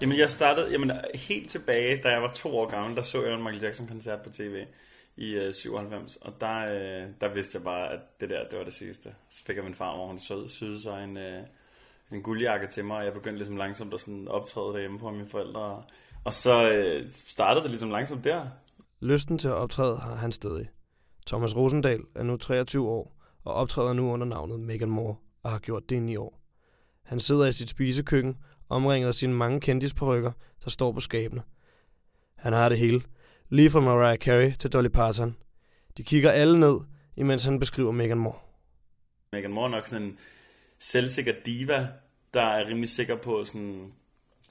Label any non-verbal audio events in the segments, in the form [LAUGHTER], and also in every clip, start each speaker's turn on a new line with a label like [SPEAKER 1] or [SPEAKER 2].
[SPEAKER 1] Jamen, jeg startede jamen, helt tilbage, da jeg var to år gammel, der så jeg en Michael Jackson-koncert på tv i øh, 97, og der, øh, der vidste jeg bare, at det der, det var det sidste. Så fik jeg min far, hvor hun sød, syede sig en, øh, en guldjakke til mig, og jeg begyndte ligesom langsomt at sådan optræde derhjemme for mine forældre. Og så øh, startede det ligesom langsomt der.
[SPEAKER 2] Lysten til at optræde har han stadig. Thomas Rosendal er nu 23 år og optræder nu under navnet Megan Moore og har gjort det i 9 år. Han sidder i sit spisekøkken, omringet af sine mange kendisperykker, der står på skabene. Han har det hele, lige fra Mariah Carey til Dolly Parton. De kigger alle ned, imens han beskriver Megan Moore.
[SPEAKER 1] Megan Moore er nok sådan en selvsikker diva, der er rimelig sikker på sådan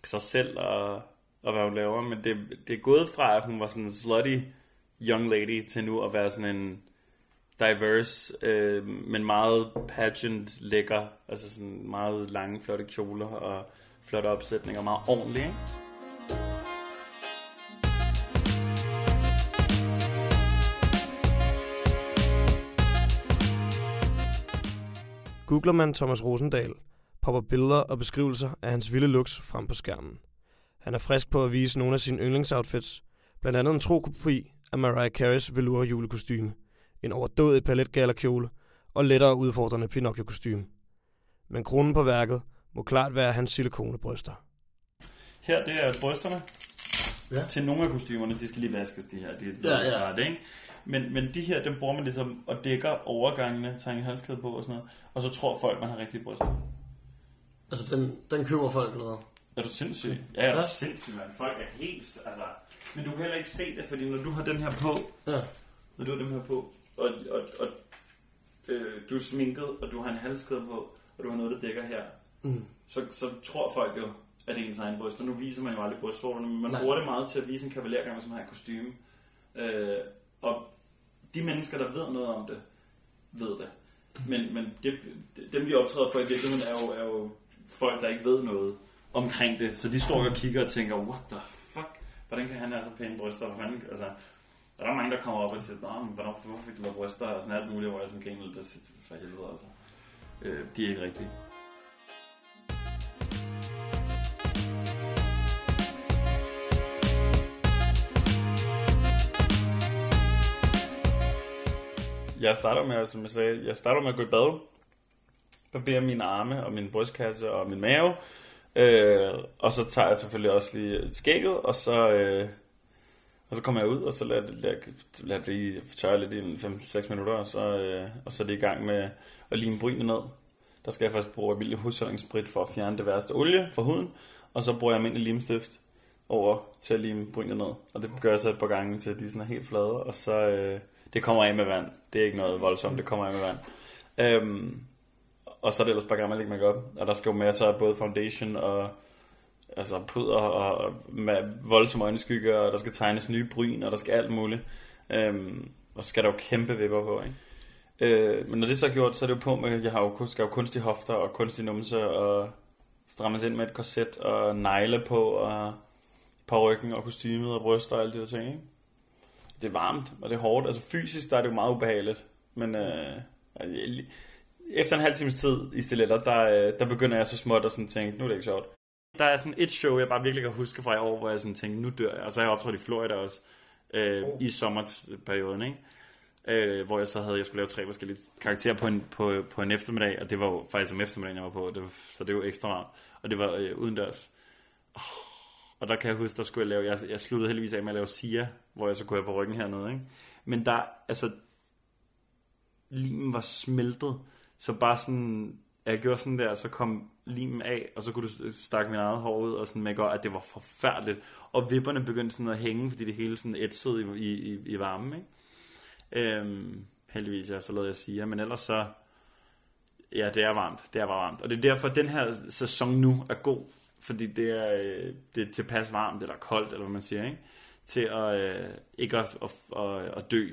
[SPEAKER 1] sig selv og, og hvad hun laver. Men det, det er gået fra, at hun var sådan en slutty young lady, til nu at være sådan en diverse, øh, men meget pageant lækker. Altså sådan meget lange, flotte kjoler og flotte opsætninger. Meget ordentlig, ikke?
[SPEAKER 2] Googler man Thomas Rosendal, popper billeder og beskrivelser af hans vilde looks frem på skærmen. Han er frisk på at vise nogle af sine yndlingsoutfits, blandt andet en tro kopi af Mariah Careys velour julekostyme, en overdådig paletgallerkjole og lettere udfordrende Pinocchio-kostyme. Men kronen på værket må klart være hans silikonebryster.
[SPEAKER 1] Her, det er brysterne.
[SPEAKER 3] Ja.
[SPEAKER 1] Til nogle af kostymerne, de skal lige vaskes, de her. De er
[SPEAKER 3] Ja, ja.
[SPEAKER 1] Det, ikke? Men, men de her, dem bruger man ligesom og dækker overgangene, tager en halskæde på og sådan noget. Og så tror folk, man har rigtige bryster.
[SPEAKER 3] Altså, den, den køber folk eller hvad?
[SPEAKER 1] Er du sindssyg? Ja, jeg er
[SPEAKER 3] Ja.
[SPEAKER 1] sindssyg, mand. Folk er helt, altså... Men du kan heller ikke se det, fordi når du har den her på,
[SPEAKER 3] Ja.
[SPEAKER 1] når du har den her på, og, og, og øh, du er sminket, og du har en halskæde på, og du har noget, der dækker her,
[SPEAKER 3] Mm.
[SPEAKER 1] så, så tror folk jo, at det er ens egen bryst. Og nu viser man jo aldrig brystvorterne, men man
[SPEAKER 3] Nej.
[SPEAKER 1] bruger det meget til at vise en kavalergang, som har et kostume. Øh, og de mennesker, der ved noget om det, ved det. Men, men det, dem, vi optræder for i virkeligheden, er jo, er jo folk, der ikke ved noget omkring det. Så de står og kigger og tænker, what the fuck? Hvordan kan han have så pæne bryster? Fanden? Altså, der er mange, der kommer op og siger, Nå, men hvornår, hvorfor fik du der bryster? Og sådan alt muligt, hvor jeg sådan kan det for helvede, altså. Øh, de er ikke rigtige. Jeg starter med, som jeg sagde, jeg starter med at gå i bad. Barberer mine arme og min brystkasse og min mave. Øh, og så tager jeg selvfølgelig også lige skægget, og så, øh, og så kommer jeg ud, og så lader, lader, lader det lige tørre lidt i 5-6 minutter, og så, øh, og så er det i gang med at lime brynet ned. Der skal jeg faktisk bruge almindelig husholdningssprit for at fjerne det værste olie fra huden, og så bruger jeg almindelig limstift over til at lime brynet ned. Og det gør jeg så et par gange til, at de sådan er helt flade, og så øh, det kommer af med vand. Det er ikke noget voldsomt, det kommer af med vand. Øhm, og så er det ellers bare gammel makeup, og der skal jo masser af både foundation og altså pudder og, med voldsomme øjenskygger, og der skal tegnes nye bryn, og der skal alt muligt. Øhm, og så skal der jo kæmpe vipper på, ikke? Øh, men når det så er gjort, så er det jo på med, jeg har jo, skal jo kunstige hofter og kunstige numse, og strammes ind med et korset, og negle på, og på ryggen, og kostymet, og bryster, og alt det der ting, ikke? Det er varmt, og det er hårdt. Altså fysisk, der er det jo meget ubehageligt. Men øh, altså, efter en halv times tid i stiletter, der, øh, der begynder jeg så småt at sådan tænke, nu er det ikke sjovt. Der er sådan et show, jeg bare virkelig kan huske fra i år, hvor jeg sådan tænkte, nu dør jeg. Og så har jeg optrådt i Florida også, øh,
[SPEAKER 3] Oh.
[SPEAKER 1] i sommerperioden, ikke? Øh, hvor jeg så havde, jeg skulle lave tre forskellige karakterer på en, på, på en eftermiddag, og det var jo faktisk om eftermiddagen, jeg var på, det var, så det var ekstra varmt. Og det var øh, udendørs. Oh, og der kan jeg huske, der skulle jeg lave, jeg, jeg sluttede heldigvis af med at lave Sia, hvor jeg så kunne have på ryggen hernede, ikke? Men der, altså, limen var smeltet, så bare sådan, jeg gjorde sådan der, så kom limen af, og så kunne du stakke min eget hår ud, og sådan med at det var forfærdeligt. Og vipperne begyndte sådan at hænge, fordi det hele sådan ætsede i, i, i, varmen, ikke? Øhm, heldigvis, ja, så lavede jeg sige, men ellers så, ja, det er varmt, det er bare varmt. Og det er derfor, at den her sæson nu er god, fordi det er, øh, det er tilpas varmt, eller koldt, eller hvad man siger, ikke? Til at, øh, ikke at, at, at, at dø.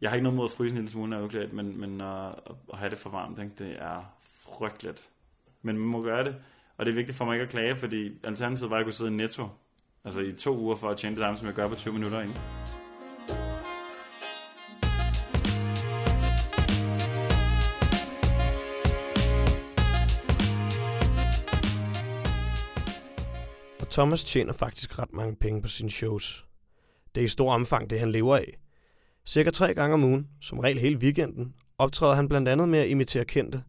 [SPEAKER 1] Jeg har ikke noget mod at fryse en lille smule, når jeg er udklædt, men, men at, at have det for varmt, ikke? det er frygteligt. Men man må gøre det, og det er vigtigt for mig ikke at klage, fordi alternativet var, at jeg kunne sidde i Netto, altså i to uger for at tjene det samme, som jeg gør på 20 minutter, ikke?
[SPEAKER 2] Thomas tjener faktisk ret mange penge på sine shows. Det er i stor omfang det, han lever af. Cirka tre gange om ugen, som regel hele weekenden, optræder han blandt andet med at imitere kendte.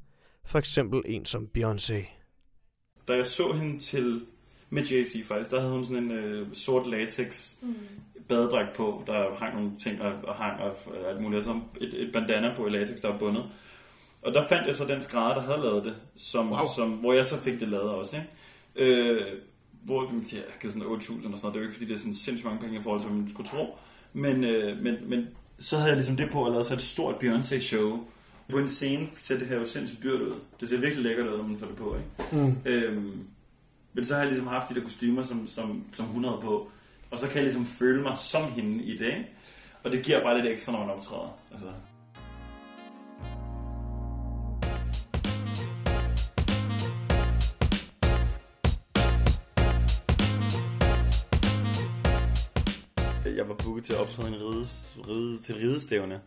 [SPEAKER 2] For eksempel en som Beyoncé.
[SPEAKER 1] Da jeg så hende til med Jay-Z faktisk, der havde hun sådan en øh, sort latex mm. badedragt på, der hang nogle ting og, og hang og alt muligt, altså et, et bandana på i latex, der var bundet. Og der fandt jeg så den skrædder, der havde lavet det, som, wow. som, hvor jeg så fik det lavet også. Ikke? Øh, hvor ja, jeg givet sådan 8.000 og sådan noget. Det er jo ikke, fordi det er sådan sindssygt mange penge i forhold til, hvad man skulle tro. Men, øh, men, men så havde jeg ligesom det på at lave så et stort Beyoncé-show. På en scene ser det her jo sindssygt dyrt ud. Det ser virkelig lækkert ud, når man får det på. Ikke? Mm. Øhm, men så har jeg ligesom haft de der kostymer, som, som, som hun havde på. Og så kan jeg ligesom føle mig som hende i det. Og det giver bare lidt ekstra, når man optræder. Altså. Jeg var booket til at optræde en rides, ride, til ridestævne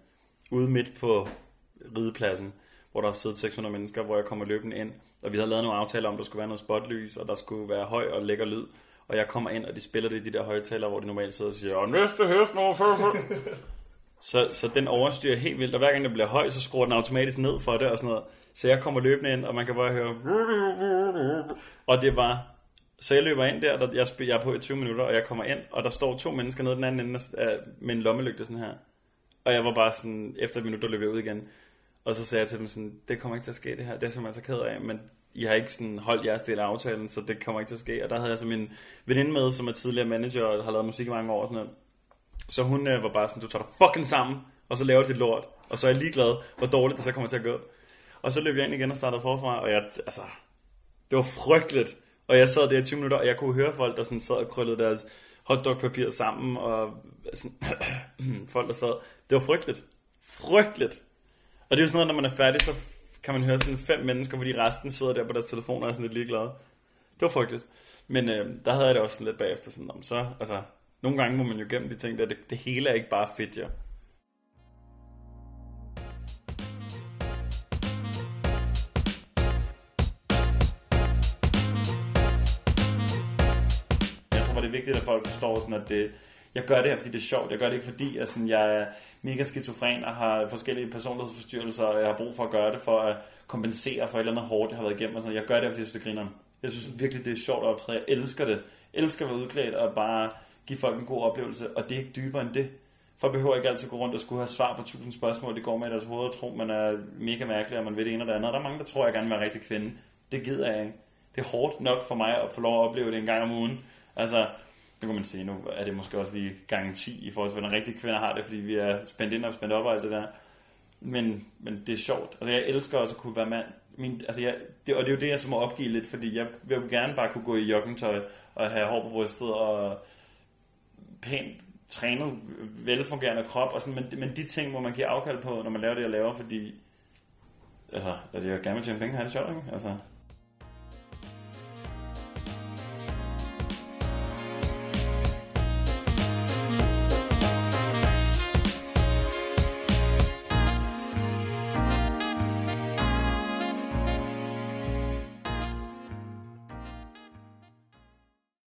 [SPEAKER 1] ude midt på ridepladsen, hvor der har siddet 600 mennesker, hvor jeg kommer løbende ind. Og vi havde lavet nogle aftaler om, at der skulle være noget spotlys, og der skulle være høj og lækker lyd. Og jeg kommer ind, og de spiller det i de der højtaler, hvor de normalt sidder og siger, og næste hest nu, [LAUGHS] så, så den overstyrer helt vildt, og hver gang det bliver høj, så skruer den automatisk ned for det og sådan noget. Så jeg kommer løbende ind, og man kan bare høre... Og det var... Så jeg løber ind der, der jeg, jeg er på i 20 minutter, og jeg kommer ind, og der står to mennesker nede den anden ende af, med en lommelygte sådan her. Og jeg var bare sådan, efter et minut, der løb jeg ud igen. Og så sagde jeg til dem sådan, det kommer ikke til at ske det her, det er jeg simpelthen så ked af, men I har ikke sådan holdt jeres del af aftalen, så det kommer ikke til at ske. Og der havde jeg så min veninde med, som er tidligere manager og har lavet musik i mange år og sådan noget. Så hun øh, var bare sådan, du tager dig fucking sammen, og så laver dit lort. Og så er jeg ligeglad, hvor dårligt det så kommer til at gå. Og så løb jeg ind igen og startede forfra, og jeg, altså, det var frygteligt. Og jeg sad der i 20 minutter, og jeg kunne høre folk, der sådan sad og krøllede deres hotdogpapir sammen, og sådan, [CLEARS THROAT] folk, der sad. Det var frygteligt. Frygteligt. Og det er jo sådan noget, når man er færdig, så kan man høre sådan fem mennesker, fordi resten sidder der på deres telefon og er sådan lidt ligeglade. Det var frygteligt. Men øh, der havde jeg det også sådan lidt bagefter, sådan om så, altså, nogle gange må man jo gennem de ting der, det, det hele er ikke bare fedt, ja. Det er vigtigt, at folk forstår sådan, at det, jeg gør det her, fordi det er sjovt. Jeg gør det ikke, fordi at sådan, jeg er mega skizofren og har forskellige personlighedsforstyrrelser, og jeg har brug for at gøre det for at kompensere for et eller andet hårdt, jeg har været igennem. Og sådan. Jeg gør det, fordi jeg synes, det griner. Jeg synes virkelig, det er sjovt at optræde. Jeg elsker det. Jeg elsker at være udklædt og bare give folk en god oplevelse, og det er ikke dybere end det. For behøver ikke altid gå rundt og skulle have svar på tusind spørgsmål, det går med i deres hoved og tro, man er mega mærkelig, og man ved det ene og det andet. Og der er mange, der tror, jeg gerne vil være rigtig kvinde. Det gider jeg ikke. Det er hårdt nok for mig at få lov at opleve det en gang om ugen. Altså, nu kan man sige, nu er det måske også lige gang 10 i forhold til, hvordan rigtige kvinder har det, fordi vi er spændt ind og spændt op og alt det der. Men, men det er sjovt. Altså, jeg elsker også at kunne være mand. Min, altså, jeg, det, og det er jo det, jeg så må opgive lidt, fordi jeg vil gerne bare kunne gå i joggingtøj og have hår på brystet og pænt trænet, velfungerende krop, og sådan, men, men de ting hvor man giver afkald på, når man laver det, jeg laver, fordi altså, altså jeg vil gerne tjene penge, har det sjovt, ikke? Altså,